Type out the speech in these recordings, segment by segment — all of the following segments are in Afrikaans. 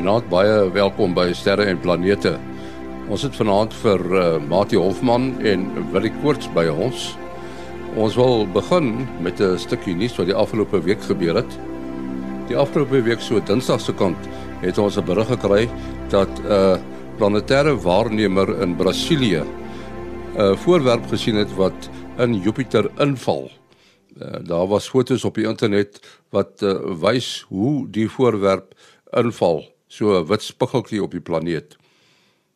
Goeienaand, baie welkom by Sterre en Planete. Ons het vanaand vir uh, Mati Hofman en Willie Koorts by ons. Ons wil begin met 'n stukkie nuus wat die afgelope week gebeur het. Die afgelope week so Dinsdag se kant het ons 'n berig gekry dat 'n uh, planetêre waarnemer in Brasilië 'n uh, voorwerp gesien het wat in Jupiter inval. Uh, daar was fotos op die internet wat uh, wys hoe die voorwerp inval, so 'n wit spiegeltjie op die planeet.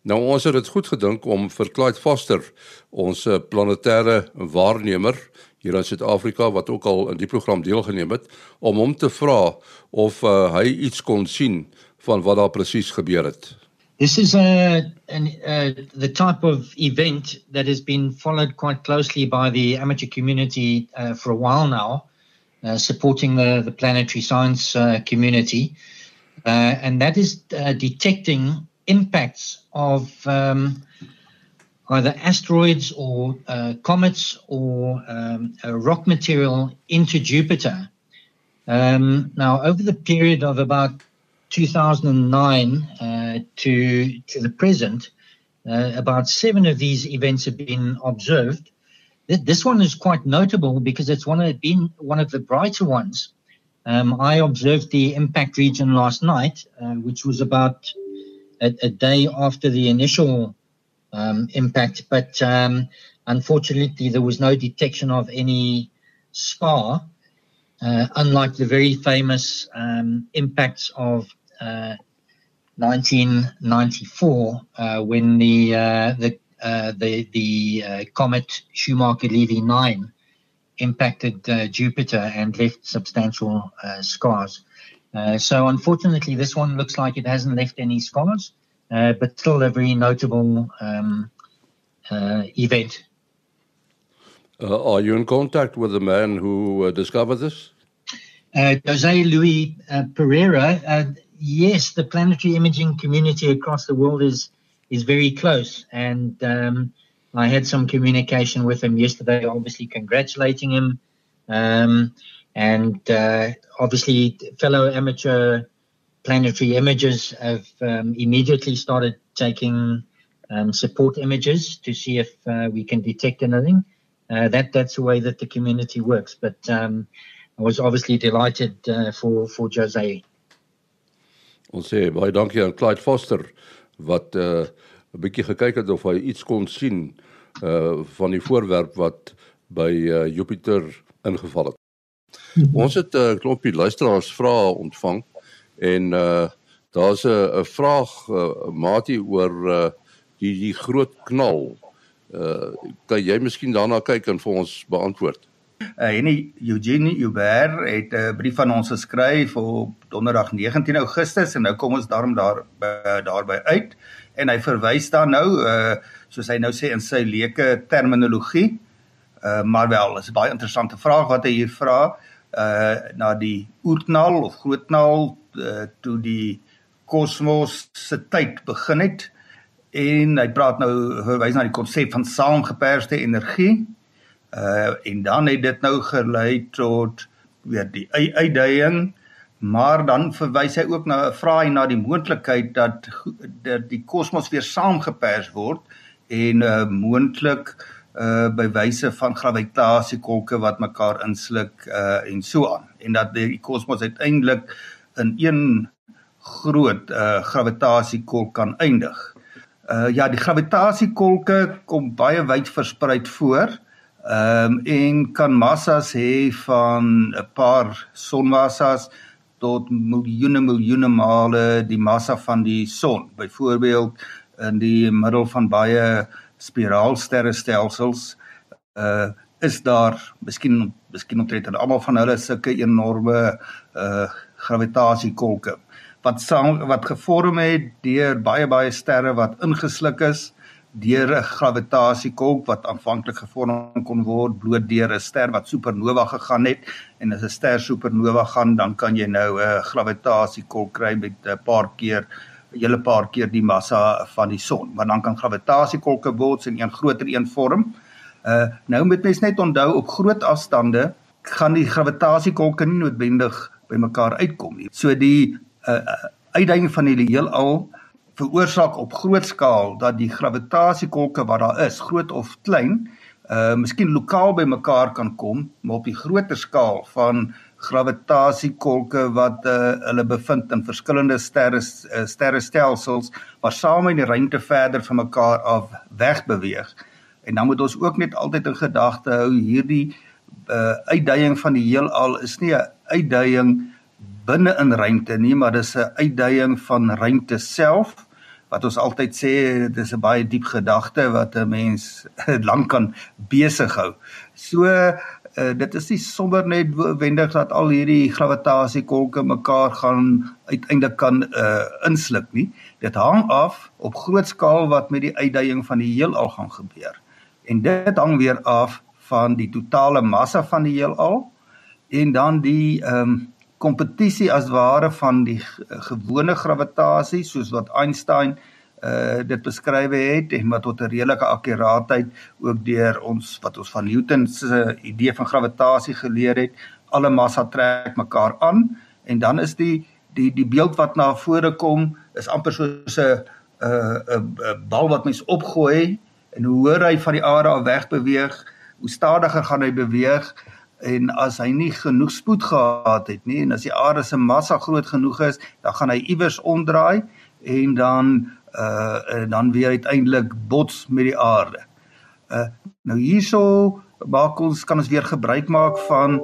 Nou ons het dit goed gedink om vir Clyde Foster, ons eh, planetêre waarnemer hier in Suid-Afrika wat ook al in die program deelgeneem het, om hom te vra of uh, hy iets kon sien van wat daar presies gebeur het. This is a, an, uh, the type of event that has been followed quite closely by the amateur community uh, for a while now, uh, supporting the, the planetary science uh, community. Uh, and that is uh, detecting impacts of um, either asteroids or uh, comets or um, rock material into Jupiter. Um, now, over the period of about 2009 uh, to to the present, uh, about seven of these events have been observed. This one is quite notable because it's one of been one of the brighter ones. Um, I observed the impact region last night, uh, which was about a, a, day after the initial um, impact, but um, unfortunately, there was no detection of any spar, uh, unlike the very famous um, impacts of uh, 1994 uh, when the uh, the uh, the the comet Schumacher-Levy 9 impacted uh, Jupiter and left substantial uh, scars. Uh, so, unfortunately, this one looks like it hasn't left any scars, uh, but still a very notable um, uh, event. Uh, are you in contact with the man who discovered this? Jose Luis Pereira. yes, the planetary imaging community across the world is is very close, and um, I had some communication with him yesterday, obviously congratulating him. Um, and uh, obviously, fellow amateur planetary imagers have um, immediately started taking um, support images to see if uh, we can detect anything. Uh, that that's the way that the community works. But um, I was obviously delighted uh, for for Jose. Ons sê baie dankie aan Clyde Foster wat uh, 'n bietjie gekyk het of hy iets kon sien uh van die voorwerp wat by uh, Jupiter ingeval het. -hmm. Ons het 'n uh, klompie luisteraars vrae ontvang en uh daar's 'n 'n vraag uh, maatie oor uh die die groot knal. Uh kan jy miskien daarna kyk en vir ons beantwoord? Uh Henny Eugenie Uber het 'n uh, brief aan ons geskryf op Donderdag 19 Augustus en nou kom ons daarom daar uh, daarby uit en hy verwys dan nou uh soos hy nou sê in sy leuke terminologie. Uh maar wel, is 'n baie interessante vraag wat hy hier vra uh na die oerknal of grootknal uh, toe die kosmos se tyd begin het en hy praat nou verwys na die konsep van saamgeperste energie. Uh en dan het dit nou gelei tot weer die uitdaging maar dan verwys hy ook na 'n vraag na die moontlikheid dat dat die kosmos weer saamgepers word en uh, moontlik uh, by wyse van gravitasiekolke wat mekaar insluk uh, en so aan en dat die kosmos uiteindelik in een groot uh, gravitasiekolk kan eindig. Uh ja, die gravitasiekolke kom baie wyd versprei voor. Ehm um, en kan massas hê van 'n paar sonmassas tot miljoene miljoene male die massa van die son. Byvoorbeeld in die middel van baie spiraalsterrestelsels uh is daar miskien miskien omtrent en almal van hulle sulke enorme uh gravitasiekolke wat saam wat gevorm het deur baie baie sterre wat ingesluk is deur 'n gravitasiekolk wat aanvanklik gevorm kon word bloot deur 'n ster wat supernova gegaan het en as 'n ster supernova gaan dan kan jy nou 'n gravitasiekolk kry met 'n paar keer 'n hele paar keer die massa van die son maar dan kan gravitasiekolke bots in een groter een vorm. Uh nou moet mens net onthou op groot afstande gaan die gravitasiekolke nie noodwendig by mekaar uitkom nie. So die uh uitdaging van die heelal veroorsaak op groot skaal dat die gravitasiekolke wat daar is, groot of klein, uh miskien lokaal by mekaar kan kom, maar op die groter skaal van gravitasiekolke wat uh hulle bevind in verskillende sterre uh, sterrestelsels wat saam in die ruimte verder van mekaar af wegbeweeg. En dan moet ons ook net altyd in gedagte hou hierdie uh uitdaging van die heelal is nie 'n uitdaging binne in ruimte nie, maar dis 'n uitdaging van ruimte self wat ons altyd sê dis 'n baie diep gedagte wat 'n mens lank kan besig hou. So uh, dit is nie sommer net wendig dat al hierdie gravitasiekolke mekaar gaan uiteindelik kan uh, insluk nie. Dit hang af op groot skaal wat met die uitdaging van die heelal gaan gebeur. En dit hang weer af van die totale massa van die heelal en dan die ehm um, kompetisie as ware van die gewone gravitasie soos wat Einstein uh dit beskryf het en wat tot 'n redelike akkuraatheid ook deur ons wat ons van Newton se idee van gravitasie geleer het alle massa trek mekaar aan en dan is die die die beeld wat na vore kom is amper soos 'n 'n 'n bal wat mens opgooi en hoe hoër hy van die aarde af weg beweeg hoe stadiger gaan hy beweeg en as hy nie genoeg spoed gehad het nie en as die aarde se massa groot genoeg is, dan gaan hy iewers omdraai en dan uh en dan weer uiteindelik bots met die aarde. Uh nou hierso maak ons kan ons weer gebruik maak van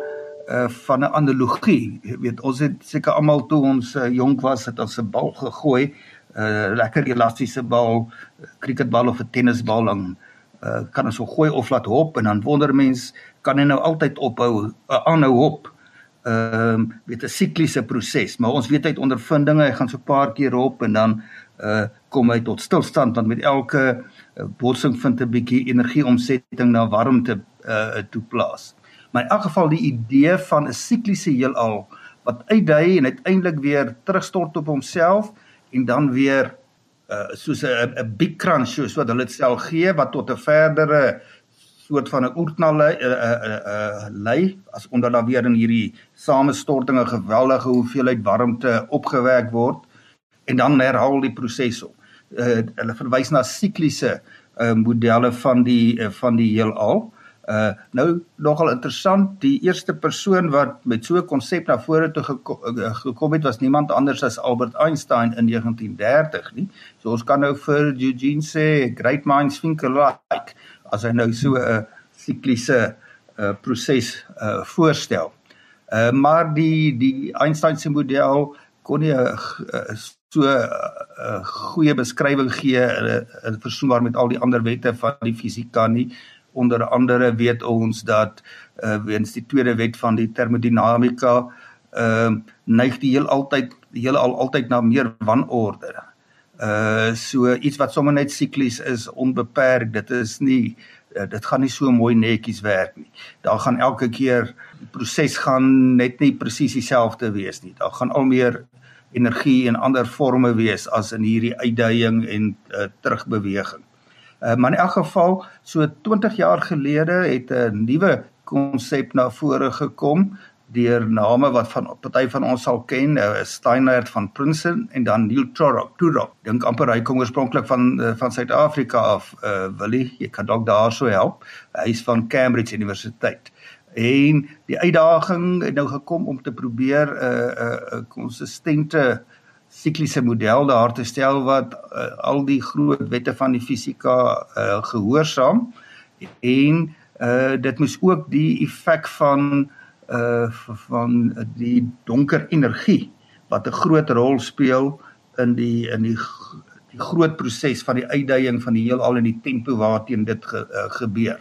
uh van 'n analogie. Jy weet ons het seker almal toe ons uh, jonk was het ons 'n bal gegooi, 'n uh, lekker elastiese bal, cricketbal of 'n tennisbal dan uh kan ons so gooi of laat hop en dan wonder mens kan hy nou altyd ophou uh, aanhou hop ehm um, weet 'n sikliese proses. Maar ons weet uit ondervindinge hy gaan so 'n paar keer op en dan uh kom hy tot stilstand want met elke uh, botsing vind 'n bietjie energieomsetting na warmte uh toeplaas maar in elk geval die idee van 'n sikliese heelal wat uitdui en uiteindelik weer terugstort op homself en dan weer uh soos 'n 'n big crunch soos wat hulle dit self gee wat tot 'n verdere soort van 'n lei uh, uh, uh, lei as onder daar weer in hierdie samestortinge geweldige hoeveelheid warmte opgewek word en dan herhaal die proses op. Uh, hulle verwys na sikliese uh, modelle van die uh, van die heelal. Uh nou nogal interessant, die eerste persoon wat met so 'n konsep na vore toe geko gekom het was niemand anders as Albert Einstein in 1930 nie. So ons kan nou vir Eugene sê great minds think alike as hy nou so 'n sikliese uh, proses uh, voorstel. Uh, maar die die Einstein se model kon nie 'n uh, so 'n uh, goeie beskrywing gee in uh, versoenbaar met al die ander wette van die fisika nie. Onder andere weet ons dat uh, weens die tweede wet van die termodinamika ehm uh, neig die heel altyd die hele al altyd na meer wanorde. Uh so iets wat sommer net siklies is onbeperk. Dit is nie uh, dit gaan nie so mooi netjies werk nie. Daar gaan elke keer die proses gaan net nie presies dieselfde wees nie. Daar gaan al meer energie en ander forme wees as in hierdie uitdaging en uh, terugbeweging. Uh, maar in elk geval so 20 jaar gelede het 'n nuwe konsep na vore gekom deur name wat van party van ons sal ken, uh, Steinert van Princeton en dan Neil Turok. Turok dink amper hy kom oorspronklik van uh, van Suid-Afrika af. Uh Willie, jy kan dalk daarso help. Hy is van Cambridge Universiteit. En die uitdaging het nou gekom om te probeer 'n uh, 'n uh, 'n konsistente sikliese model daar te stel wat uh, al die groot wette van die fisika uh, gehoorsaam en uh dit moes ook die effek van uh van die donker energie wat 'n groot rol speel in die in die die groot proses van die uitdaging van die heelal en die tempo waarteen dit ge, uh, gebeur.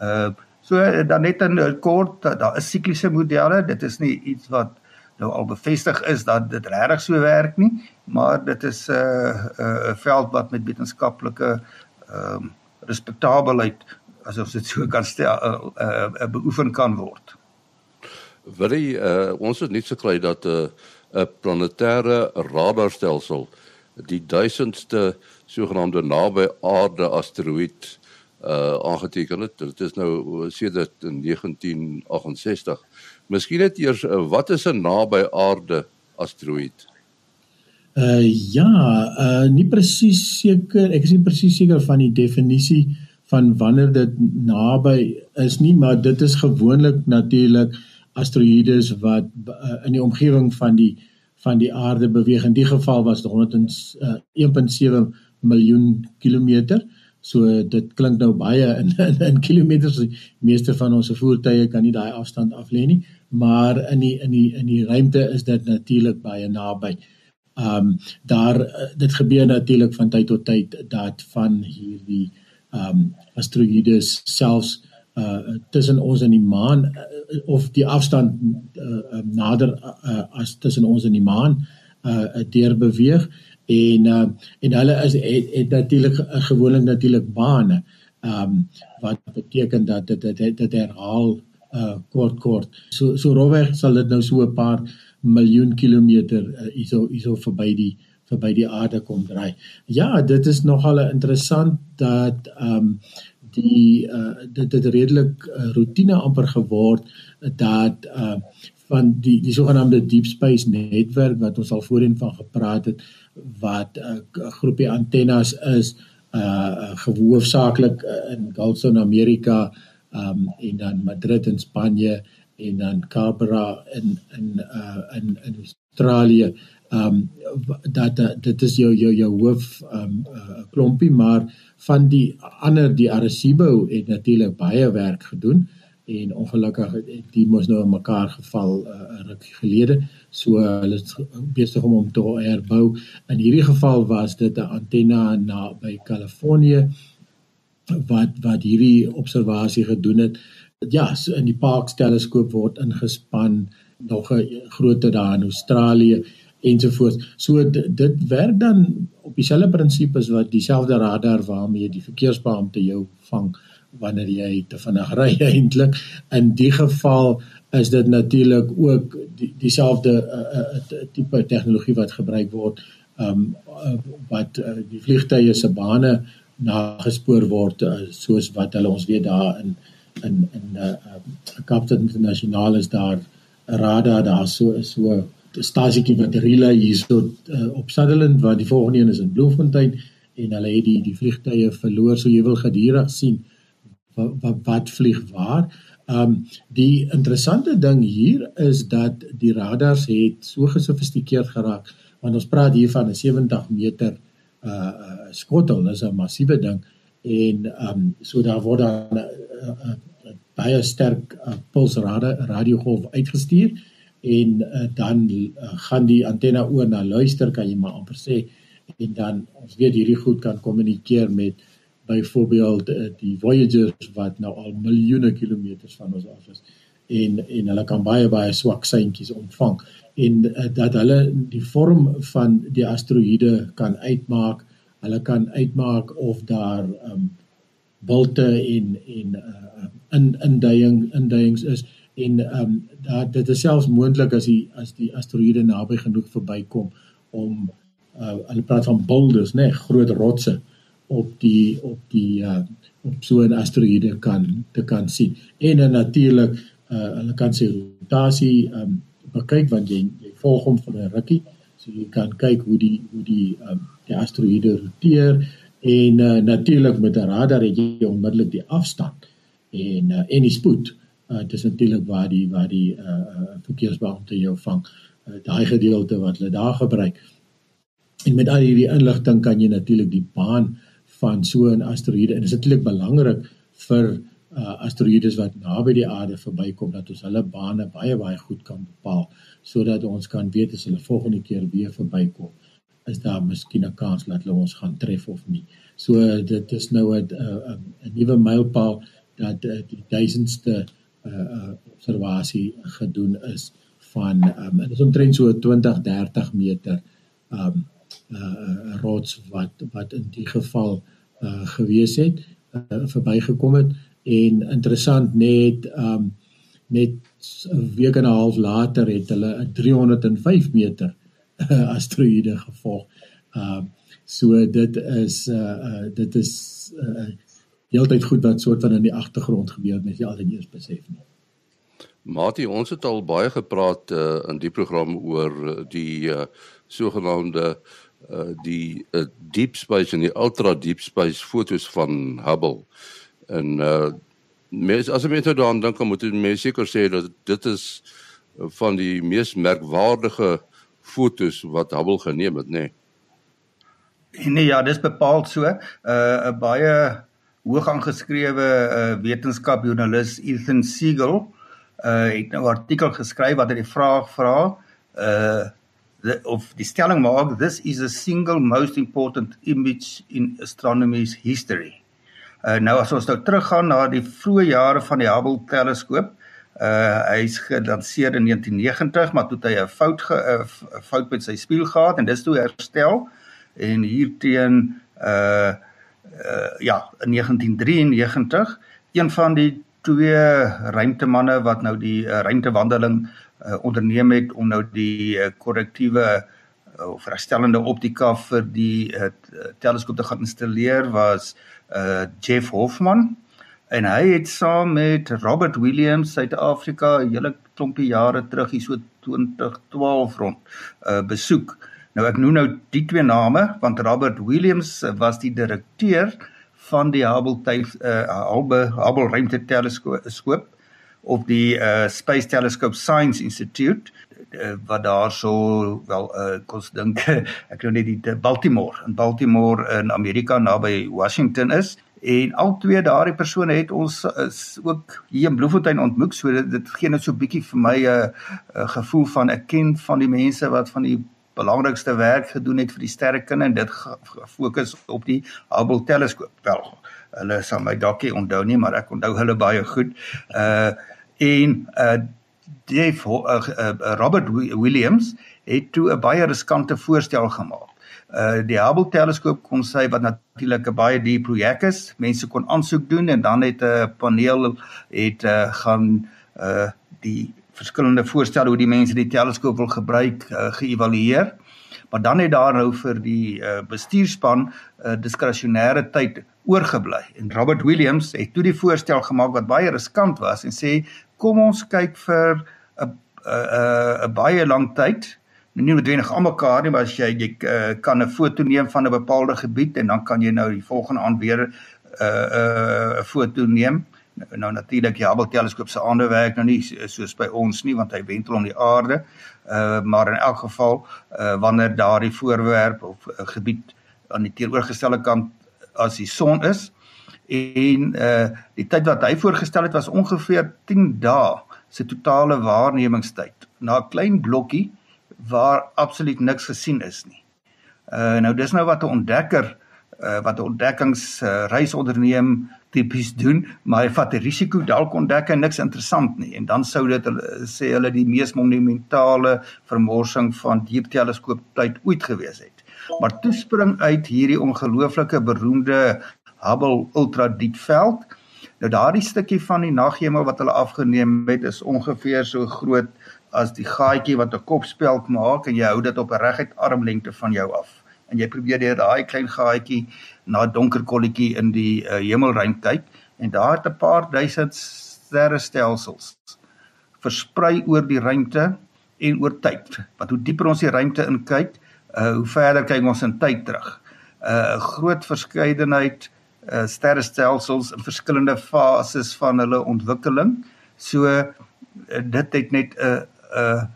Uh so dan net in kort daar is sikliese modelle, dit is nie iets wat nou al bevestig is dat dit regtig so werk nie, maar dit is 'n uh, 'n uh, veld wat met wetenskaplike ehm uh, respektabelheid as ons dit so kan stel uh, uh, uh, beoefen kan word wil jy uh, ons het net gekry dat 'n uh, planetêre radarstelsel die duisendste sogenaamde naby aarde asteroïde uh aangeteken het. Dit is nou sedert 1968. Miskien net eers uh, wat is 'n naby aarde asteroïde? Uh ja, uh nie presies seker, ek is nie presies seker van die definisie van wanneer dit naby is nie, maar dit is gewoonlik natuurlik asteroïdes wat uh, in die omgewing van die van die aarde beweeg. In die geval was dit 1.7 miljoen kilometer. So dit klink nou baie in in, in kilometers. Die meeste van ons voertuie kan nie daai afstand af lê nie, maar in die in die in die ruimte is dit natuurlik baie naby. Ehm um, daar dit gebeur natuurlik van tyd tot tyd dat van hierdie ehm um, asteroïdes selfs uh tussen ons en die maan uh, of die afstand uh, nader uh, as tussen ons en die maan uh deur beweeg en uh, en hulle is het, het natuurlik gewoonlik natuurlik bane um, wat beteken dat dit dit dit herhaal uh kort kort. So so rowweg sal dit nou so 'n paar miljoen kilometer uh, hierso hierso verby die verby die aarde kom draai. Ja dit is nogal interessant dat ehm um, die uh dit dit redelik uh, rotine amper geword dat uh van die die sogenaamde deep space netwerk wat ons al voorheen van gepraat het wat 'n uh, groepie antennes is uh gehoofsaaklik uh, in Gulf of America um en dan Madrid in Spanje en dan Canberra in in uh in in Australië um dat uh, dit is jou jou jou hoof um uh, klompie maar van die ander die Arecibo het natuurlik baie werk gedoen en ongelukkig die mos nou in mekaar geval 'n uh, ruk gelede. So hulle is besig om hom te herbou. In hierdie geval was dit 'n antenna na by Kalifornië wat wat hierdie observasie gedoen het. Ja so in die Parkes teleskoop word ingespan nog 'n groter daar in Australië ensovoorts so dit werk dan op dieselfde prinsipes wat dieselfde radar waarmee die verkeersbeampte jou vang wanneer jy te vinnig ry eintlik. In die geval is dit natuurlik ook die dieselfde uh, uh, tipe tegnologie wat gebruik word um uh, wat uh, die vliegtye se bane nagespoor word uh, soos wat hulle ons weet daar in in in uh, uh, Kaapstad internasionaal is daar 'n radar daar so so 'n stasietjie wat relay hierso uh, op Sutherland waar die volgende een is in Bloemfontein en hulle het die die vliegtye verloor so jy wil gedurig sien wat wat, wat vlieg waar. Ehm um, die interessante ding hier is dat die radars het so gesofistikeerd geraak want ons praat hier van 'n 70 meter uh, uh skottel, dis 'n massiewe ding en ehm um, so daar word dan 'n uh, uh, baie sterk uh, pulsrade radiogolf uitgestuur en uh, dan uh, gaan die antenne oor na luister kan jy maar amper sê. En dan ons weet hierdie goed kan kommunikeer met byvoorbeeld uh, die Voyagers wat nou al miljoene kilometers van ons af is. En en hulle kan baie baie swak seintjies ontvang. En uh, dat hulle die vorm van die asteroïde kan uitmaak hulle kan uitmaak of daar um bulte en en uh, in induiing induiings is en um dat dit is selfs moontlik as die as die asteroïde naby genoeg verbykom om uh, hulle praat van boulders nê nee, groot rotse op die op die uh op so 'n asteroïde kan te kan sien. En dan natuurlik uh hulle kan sy rotasie um bekyk want jy jy volg hom vir 'n rukkie. So jy kan kyk hoe die hoe die um die asteroïde roteer en uh natuurlik met 'n radar het jy onmiddellik die afstand en uh en die spoed. Uh dis natuurlik waar die waar die uh, uh verkeersbeampte jou vang. Uh, daai gedeelte wat hulle daar gebruik. En met al hierdie inligting kan jy natuurlik die baan uh van so 'n asteroïde en dit is natuurlik belangrik vir uh, asteroïdes wat naby die aarde verbykom dat ons hulle bane baie baie goed kan bepaal sodat ons kan weet as hulle volgende keer weer verbykom is daar miskien 'n kans dat hulle ons gaan tref of nie. So dit is nou 'n 'n nuwe mylpaal dat uh, die duisendste uh, uh, observasie gedoen is van um, dit is omtrent so 20 30 meter um uh rots wat wat in die geval uh gewees het uh, verbygekom het en interessant net um net 'n week en 'n half later het hulle 'n 305 meter uh, asteroïde gevolg. Um so dit is uh, uh dit is uh heeltyd goed wat soort van in die agtergrond gebeur met jy altyd eers besef nie. Mati, ons het al baie gepraat uh, in die program oor die uh, sogenaamde uh, die uh, deep space en die ultra deep space fotos van Hubble. En uh mens as jy nou daaraan dink, moet mens seker sê dat dit is van die mees merkwaardige fotos wat Hubble geneem het, nê? Nee. nee ja, dis bepaald so. 'n uh, 'n baie hoog aangeskrewe uh, wetenskapjoernalis Ethan Siegel uh het nou 'n artikel geskryf wat hy die vraag vra uh the, of die stelling maak this is a single most important image in astronomy's history. Uh nou as ons nou teruggaan na die vroeë jare van die Hubble teleskoop, uh hy's gelanseer in 1990, maar toe het hy 'n fout ge, 'n fout met sy spieël gehad en dis toe herstel en hierteen uh uh ja, in 1993, een van die twee ruimtemanne wat nou die uh, ruimtewandeling uh, onderneem het om nou die uh, korrektiewe uh, of herstellende optika vir die uh, teleskoop te gaan installeer was uh, Jeff Hoffman en hy het saam met Robert Williams Suid-Afrika 'n hele klompie jare terug hier so 2012 rond uh, besoek. Nou ek noem nou die twee name want Robert Williams was die direkteur van die Hubble uh, Hubble Hubble ruimteteleskoop of die uh, Space Telescope Science Institute uh, wat daar so wel uh, kos dink ek nou net die Baltimore in Baltimore in Amerika naby Washington is. En al twee daardie persone het ons is ook hier in Bloemfontein ontmoet so dit, dit gee net so bietjie vir my 'n uh, uh, gevoel van ek ken van die mense wat van die belangrikste werk gedoen het vir die sterrekunde en dit gefokus op die Hubble teleskoop wel hulle sal my dalk nie onthou nie maar ek onthou hulle baie goed uh en uh Dave uh, uh, Robert Williams het toe 'n baie riskante voorstel gemaak. Uh die Hubble teleskoop kon sê wat natuurlik 'n baie duur projek is. Mense kon aansoek doen en dan het 'n paneel het uh gaan uh die verskillende voorstelle hoe die mense die teleskoop wil gebruik uh, geëvalueer. Maar dan het daar nou vir die uh, bestuurspan 'n uh, diskresionêre tyd oorgebly. En Robert Williams het toe die voorstel gemaak wat baie riskant was en sê kom ons kyk vir 'n 'n 'n baie lang tyd. Nou nie noodwendig almekaar nie, maar as jy jy uh, kan 'n foto neem van 'n bepaalde gebied en dan kan jy nou die volgende aand weer 'n uh, 'n uh, foto neem. Nou, nou natuurlik die Hubble teleskoop se ander werk nou nie soos by ons nie want hy wentel om die aarde. Uh maar in elk geval uh wanneer daardie voorwerp of uh, gebied aan die teenoorgestelde kant as die son is en uh die tyd wat hy voorgestel het was ongeveer 10 dae se totale waarnemingstyd na 'n klein blokkie waar absoluut niks gesien is nie. Uh nou dis nou wat 'n ontdekker uh wat 'n ontdekkingsreis uh, onderneem tipies doen, maar hy vat 'n risiko dalk ontdek en niks interessant nie en dan sou dit sê hulle die mees monumentale vermorsing van diepteleskooptyd ooit gewees het maar toespring uit hierdie ongelooflike beroemde Hubble ultra diep veld. Nou daardie stukkie van die naghemel wat hulle afgeneem het is ongeveer so groot as die gaatjie wat 'n kopspeld maak en jy hou dit op 'n reguit armlengte van jou af. En jy probeer deur daai klein gaatjie na 'n donker kolletjie in die uh, hemelruim kyk en daar het 'n paar duisend sterrestelsels versprei oor die ruimte en oor tyd. Want hoe dieper ons die ruimte in kyk, uh hoe verder kyk ons in tyd terug. Uh 'n groot verskeidenheid uh sterrestelsels in verskillende fases van hulle ontwikkeling. So uh, dit het net 'n 'n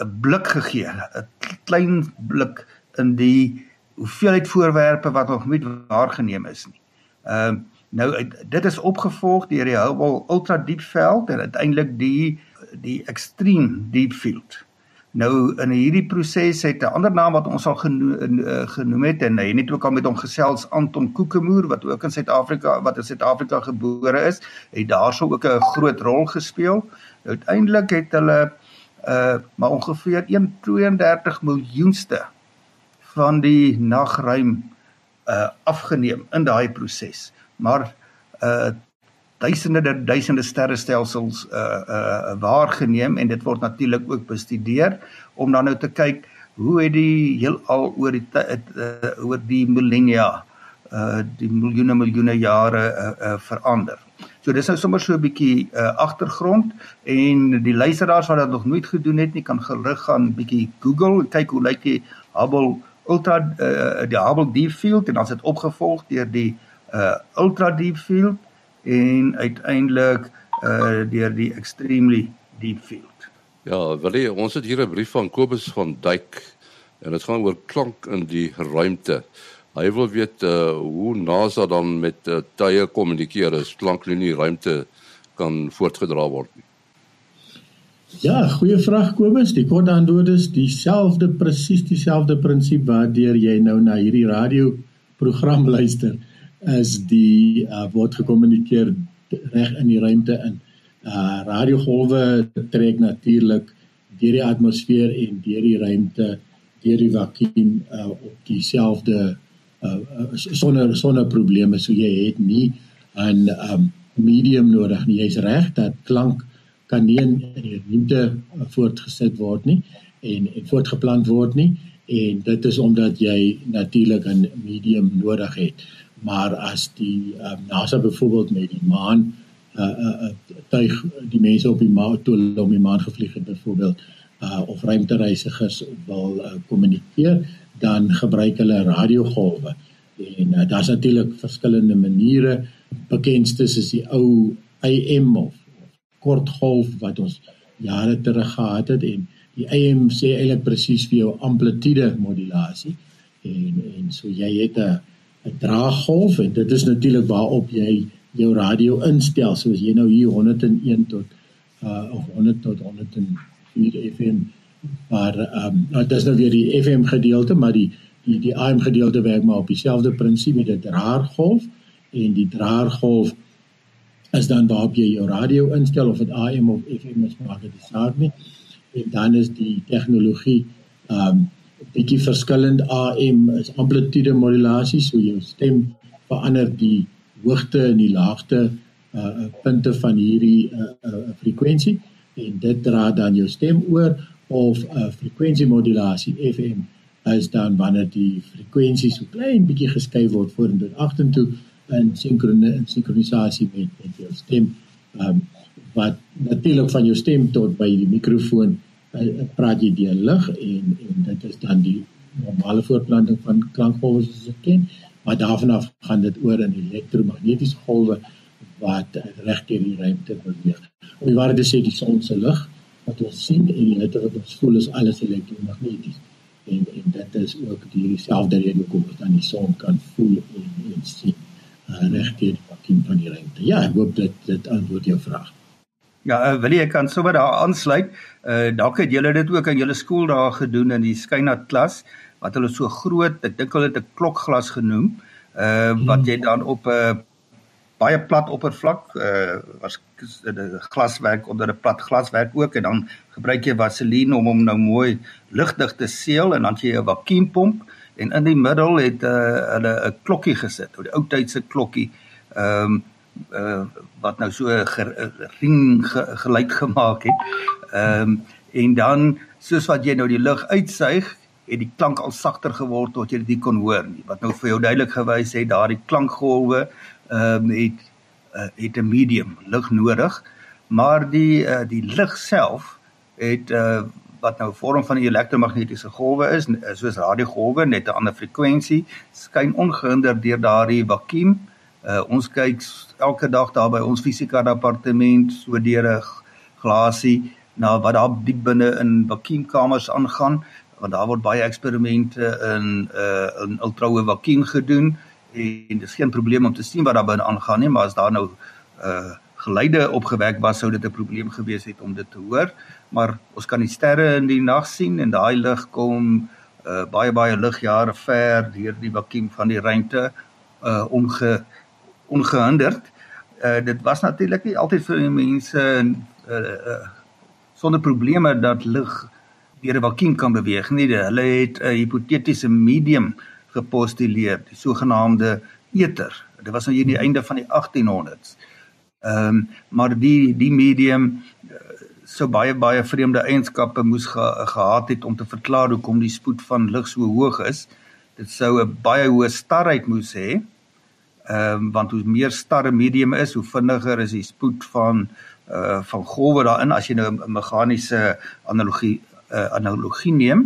'n blik gegee, 'n klein blik in die hoeveelheid voorwerpe wat nog nie waargeneem is nie. Ehm uh, nou dit is opgevolg deur die Hubble ultra diep veld en uiteindelik die die extreme deep field. Nou in hierdie proses het 'n ander naam wat ons al genoem, uh, genoem het en hy het ook al met hom gesels Anton Kokemoer wat ook in Suid-Afrika wat in Suid-Afrika gebore is, het daarso ook 'n groot rol gespeel. Uiteindelik het hulle uh maar ongeveer 1.32 miljoenste van die nagruim uh afgeneem in daai proses. Maar uh duisende duisende sterrestelsels uh uh waargeneem en dit word natuurlik ook bestudeer om dan nou te kyk hoe het die heelal oor die uh, oor die millennia uh die miljoene miljoene jare uh, uh verander. So dis nou sommer so 'n bietjie uh agtergrond en die luisteraars wat dit nog nooit gedoen het nie kan gerig gaan bietjie Google kyk hoe lyk die Hubble ultra uh die Hubble Deep Field en dan is dit opgevolg deur die uh ultra deep field en uiteindelik uh deur die extremely deep field. Ja, wil ons het hier 'n brief van Kobus van Duyk en dit gaan oor klank in die ruimte. Hy wil weet uh hoe NASA dan met uh, tye kommunikeer as klank in die ruimte kan voortgedra word. Ja, goeie vraag Kobus. Die kort antwoord is dieselfde presies dieselfde prinsip waardeur jy nou na hierdie radio program luister is die uh, word gekommunikeer reg in die ruimte in. Uh radiogolwe trek natuurlik deur die atmosfeer en deur die ruimte deur die vakuum uh, op dieselfde uh, uh, sonder sonder probleme so jy het nie 'n um, medium nodig nie. Jy's reg dat klank kan nie in die ruimte voortgesit word nie en en voortgeplant word nie en dit is omdat jy natuurlik 'n medium nodig het. Maar as die um, NASA byvoorbeeld met die maan uh uh tuig die mense op die maan toe hulle om die maan gevlieg het byvoorbeeld uh of ruimtereisigers wil uh, kommunikeer dan gebruik hulle radiogolwe. En uh, daar's natuurlik verskillende maniere. Bekendstes is die ou AM of kortgolf wat ons jare terug gehad het en die AM sê eintlik presies vir jou amplitude modulasie en en so jy het 'n 'n draaggolf en dit is natuurlik waarop jy jou radio instel soos jy nou hier 101 tot uh of 100 tot 104 FM maar ehm um, nou dis nou weer die FM gedeelte maar die die die AM gedeelte werk maar op dieselfde prinsip met 'n draergolf en die draergolf is dan waarop jy jou radio instel of dit AM of FM is maak dit saak nie. En dan is die tegnologie ehm um, bietjie verskillend. AM is amplitude modulasie so jou stem verander die hoogte en die laagte uh punte van hierdie uh, uh frekwensie. En dit dra dan jou stem oor of 'n uh, frekwensiemodulasie FM is dan wanneer die frekwensie so klein bietjie geskuif word vorentoe en agtertoe in sinkrone in sinkronisasie met met jou stem um wat natuurlik van jou stem tot by die mikrofoon uh, praat jy deur lig en en dit is dan die normale voortplanting van klankgolwe soos ek ken maar daarvan af gaan dit oor in elektromagnetiese golwe wat reg deur die ruimte beweeg. Om die waarheid te sê die son se lig wat ons sien en die hitte wat ons voel is alles elektromagneties. En en dit is ook dieselfde rede hoekom ons dan die son kan voel en, en sien uh, reg deur die van die ruimte. Ja, ek hoop dit dit antwoord jou vraag. Ja, uh, wil jy kan sommer daar aansluit. Uh dalk het julle dit ook in julle skool daar gedoen in die skynat klas wat hulle so groot, ek dink hulle het 'n klokglas genoem, uh wat jy dan op 'n uh, baie plat oppervlak uh was 'n glaswerk onder 'n plat glaswerk ook en dan gebruik jy vaseline om hom nou mooi lugdig te seël en dan jy 'n vakuumpomp en in die middel het uh, hulle 'n klokkie gesit, 'n ou tydse klokkie. Ehm um, uh wat nou so 'n ring ge, geluid gemaak het. Ehm um, en dan soos wat jy nou die lug uitsuig, het die klank al sagter geword tot jy dit kon hoor nie. Wat nou vir jou duidelik gewys het daardie klankgolwe ehm um, het uh, het 'n medium lig nodig, maar die uh, die lig self het uh, wat nou 'n vorm van die elektromagnetiese golwe is, soos radiogolwe net 'n ander frekwensie, skyn ongehinderd deur daardie vakuum. Uh, ons kyk elke dag daar by ons fisika departement so deur 'n glasie na wat daar diep binne in vakuumkamers aangaan want daar word baie eksperimente in uh in ultrahoë vakuum gedoen en dis geen probleem om te sien wat daar binne aangaan nie, maar as daar nou uh geluide opgewek was, sou dit 'n probleem gewees het om dit te hoor. Maar ons kan die sterre in die nag sien en daai lig kom uh baie baie ligjare ver deur die vakuum van die ruimte uh onge ongehinderd. Uh dit was natuurlik nie altyd vir die mense uh, uh sonder probleme dat lig deur 'n vakuum kan beweeg nie. Hulle het 'n hipotetiese medium gepostuleer, die sogenaamde ether. Dit was nou hier die einde van die 1800s. Ehm um, maar die die medium sou baie baie vreemde eienskappe moes ge, gehad het om te verklaar hoekom die spoed van lig so hoog is. Dit sou 'n baie hoë starheid moes hê Ehm um, want hoe meer starre medium is, hoe vinniger is die spoed van uh van golwe daarin as jy nou 'n meganiese analogie uh, analogie neem.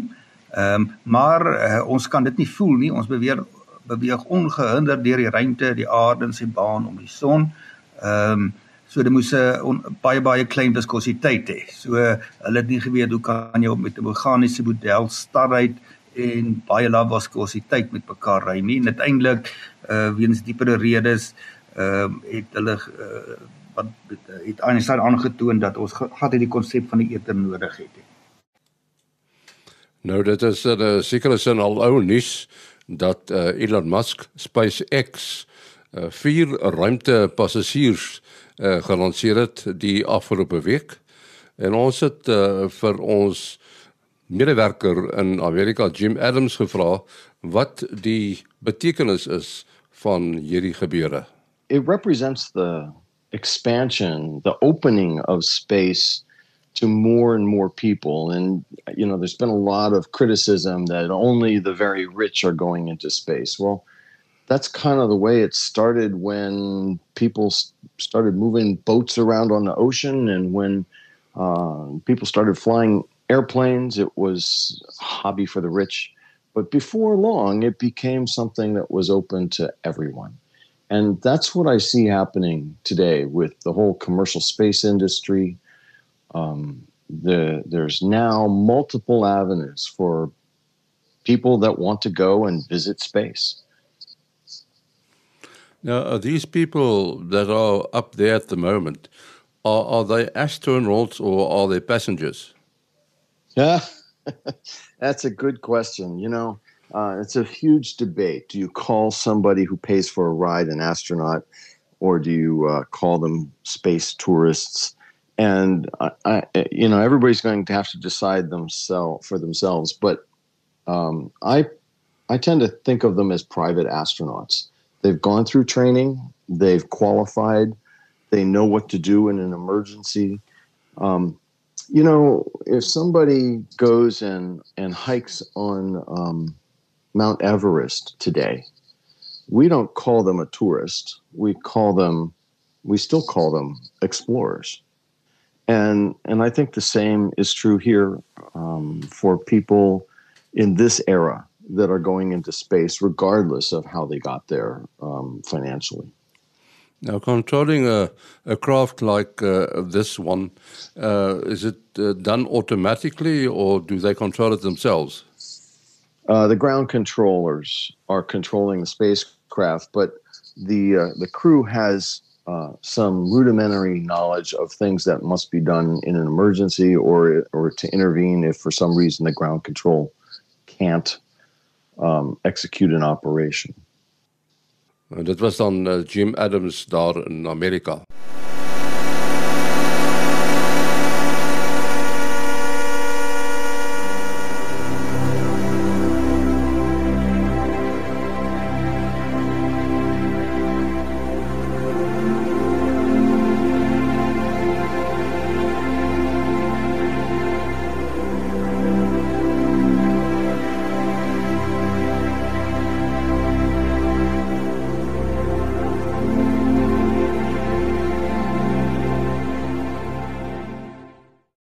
Ehm um, maar uh, ons kan dit nie voel nie. Ons beweeg beweeg ongehinderd deur die ruimte, die aarde en sy baan om die son. Ehm um, so dit moes 'n baie baie klein viskositeit hê. So hulle het nie geweet hoe kan jy met 'n meganiese model starheid en baie lae viskositeit met mekaar ry nie. En uiteindelik uh weens diepere redes ehm uh, het hulle uh, wat het Einstein aangetoon dat ons gehad het die konsep van die eter nodig het. Nou dit is 'n uh, sekere sin al ou nuus dat uh, Elon Musk SpaceX uh, vier ruimtepassasiers uh, gelanseer het die afgelope week. En ons het uh, vir ons medewerker in Amerika Jim Adams gevra wat die betekenis is van hierdie gebeure. It represents the expansion, the opening of space to more and more people. And, you know, there's been a lot of criticism that only the very rich are going into space. Well, that's kind of the way it started when people started moving boats around on the ocean and when uh, people started flying airplanes. It was a hobby for the rich. But before long, it became something that was open to everyone. And that's what I see happening today with the whole commercial space industry. Um, the, there's now multiple avenues for people that want to go and visit space. Now, these people that are up there at the moment, are, are they astronauts or are they passengers? Yeah, that's a good question. You know, uh, it's a huge debate. Do you call somebody who pays for a ride an astronaut, or do you uh, call them space tourists? And I, I, you know, everybody's going to have to decide themselves for themselves. But um, I, I tend to think of them as private astronauts. They've gone through training. They've qualified. They know what to do in an emergency. Um, you know, if somebody goes and and hikes on um, Mount Everest today, we don't call them a tourist. We call them, we still call them explorers. And, and I think the same is true here um, for people in this era that are going into space, regardless of how they got there um, financially. Now, controlling a, a craft like uh, this one, uh, is it uh, done automatically or do they control it themselves? Uh, the ground controllers are controlling the spacecraft, but the uh, the crew has uh, some rudimentary knowledge of things that must be done in an emergency or or to intervene if for some reason the ground control can't um, execute an operation. En dit was dan uh, Jim Adams daar in Amerika.